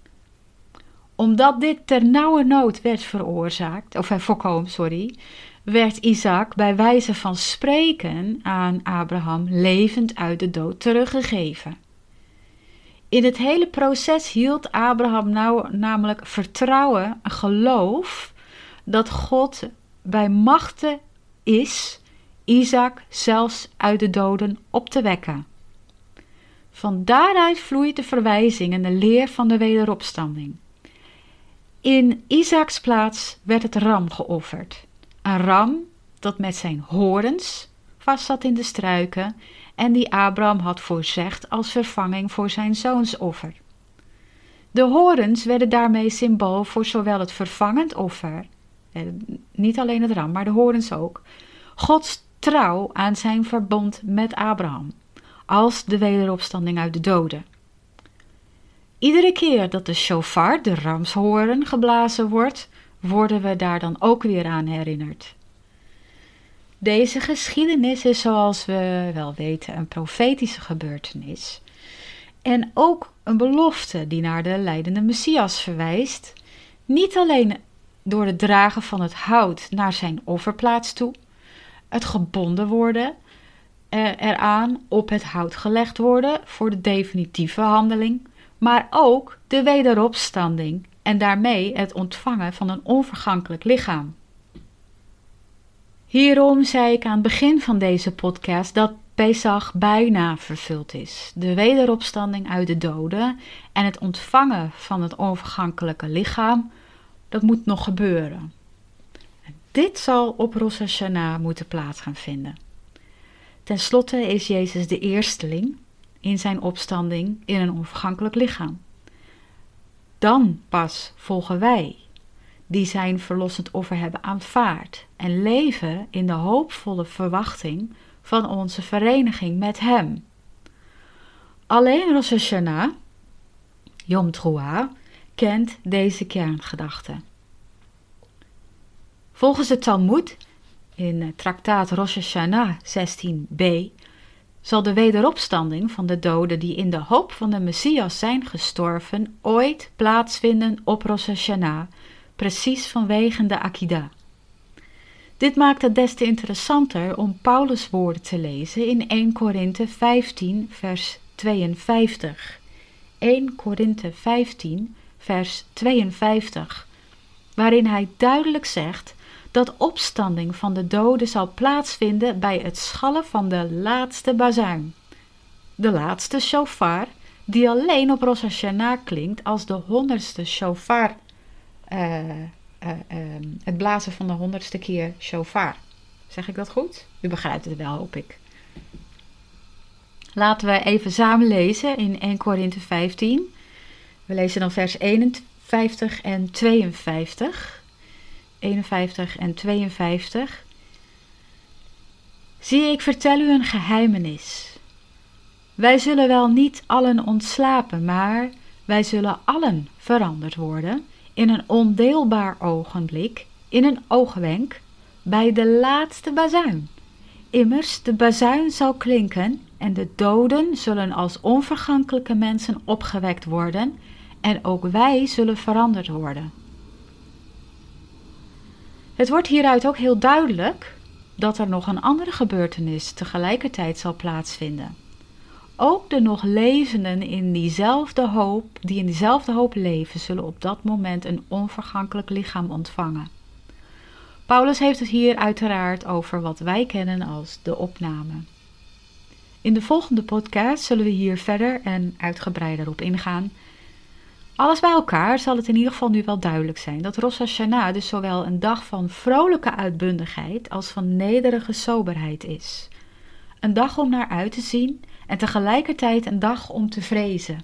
B: Omdat dit ter nauwe nood werd veroorzaakt, of eh, voorkomen, sorry, werd Isaac bij wijze van spreken aan Abraham levend uit de dood teruggegeven. In het hele proces hield Abraham nou namelijk vertrouwen, geloof dat God bij machten is Isaac zelfs uit de doden op te wekken. Van daaruit vloeit de verwijzing en de leer van de wederopstanding. In Isaacs plaats werd het ram geofferd. Een ram dat met zijn horens vast zat in de struiken en die Abraham had voorzegd als vervanging voor zijn zoonsoffer. De horens werden daarmee symbool voor zowel het vervangend offer niet alleen het ram, maar de horens ook. Gods trouw aan zijn verbond met Abraham, als de wederopstanding uit de doden. Iedere keer dat de shofar, de ramshoren, geblazen wordt, worden we daar dan ook weer aan herinnerd. Deze geschiedenis is, zoals we wel weten, een profetische gebeurtenis. En ook een belofte die naar de leidende Messias verwijst. Niet alleen door het dragen van het hout naar zijn offerplaats toe, het gebonden worden eh, eraan, op het hout gelegd worden voor de definitieve handeling, maar ook de wederopstanding en daarmee het ontvangen van een onvergankelijk lichaam. Hierom zei ik aan het begin van deze podcast dat Pesach bijna vervuld is. De wederopstanding uit de doden en het ontvangen van het onvergankelijke lichaam dat moet nog gebeuren. Dit zal op Rosh Hashanah moeten plaats gaan vinden. Ten slotte is Jezus de eersteling in zijn opstanding in een onvergankelijk lichaam. Dan pas volgen wij, die zijn verlossend offer hebben aanvaard en leven in de hoopvolle verwachting van onze vereniging met Hem. Alleen Rosh Hashanah, Yom Teruah, kent deze kerngedachte. Volgens de Talmud in traktaat Rosh Hashanah 16b zal de wederopstanding van de doden die in de hoop van de Messias zijn gestorven ooit plaatsvinden op Rosh Hashanah, precies vanwege de Akida. Dit maakt het des te interessanter om Paulus' woorden te lezen in 1 Korinthe 15, vers 52. 1 Korinthe 15, vers 52, waarin hij duidelijk zegt dat opstanding van de doden zal plaatsvinden bij het schallen van de laatste bazuin. De laatste shofar, die alleen op Rosh Hashanah klinkt als de honderdste shofar, uh, het blazen van de honderdste keer shofar. Zeg ik dat goed? U begrijpt het wel, hoop ik. Laten we even samen lezen in 1 Korinthe 15. We lezen dan vers 51 en 52. 51 en 52. Zie, ik vertel u een geheimenis. Wij zullen wel niet allen ontslapen, maar wij zullen allen veranderd worden in een ondeelbaar ogenblik, in een oogwenk, bij de laatste bazuin. Immers, de bazuin zal klinken en de doden zullen als onvergankelijke mensen opgewekt worden en ook wij zullen veranderd worden. Het wordt hieruit ook heel duidelijk dat er nog een andere gebeurtenis tegelijkertijd zal plaatsvinden. Ook de nog levenden in diezelfde hoop, die in diezelfde hoop leven, zullen op dat moment een onvergankelijk lichaam ontvangen. Paulus heeft het hier uiteraard over wat wij kennen als de opname. In de volgende podcast zullen we hier verder en uitgebreider op ingaan alles bij elkaar zal het in ieder geval nu wel duidelijk zijn dat Rosh Hashanah dus zowel een dag van vrolijke uitbundigheid als van nederige soberheid is. Een dag om naar uit te zien en tegelijkertijd een dag om te vrezen.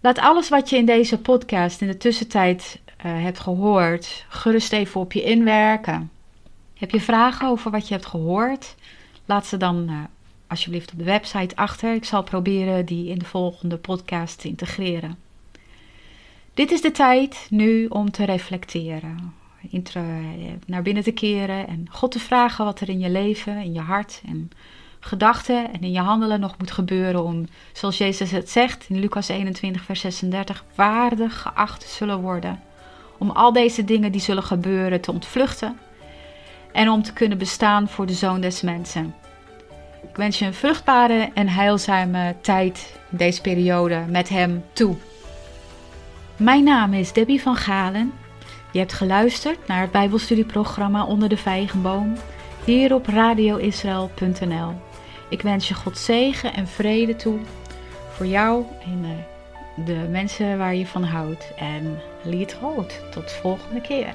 B: Laat alles wat je in deze podcast in de tussentijd uh, hebt gehoord gerust even op je inwerken. Heb je vragen over wat je hebt gehoord? Laat ze dan uh, alsjeblieft op de website achter. Ik zal proberen die in de volgende podcast te integreren. Dit is de tijd nu om te reflecteren, naar binnen te keren en God te vragen wat er in je leven, in je hart en gedachten en in je handelen nog moet gebeuren om, zoals Jezus het zegt in Lucas 21, vers 36, waardig geacht zullen worden. Om al deze dingen die zullen gebeuren te ontvluchten en om te kunnen bestaan voor de Zoon des Mensen. Ik wens je een vruchtbare en heilzame tijd in deze periode met Hem toe. Mijn naam is Debbie van Galen. Je hebt geluisterd naar het Bijbelstudieprogramma Onder de Vijgenboom hier op radioisrael.nl. Ik wens je God zegen en vrede toe voor jou en eh, de mensen waar je van houdt. En lied groot. Tot de volgende keer.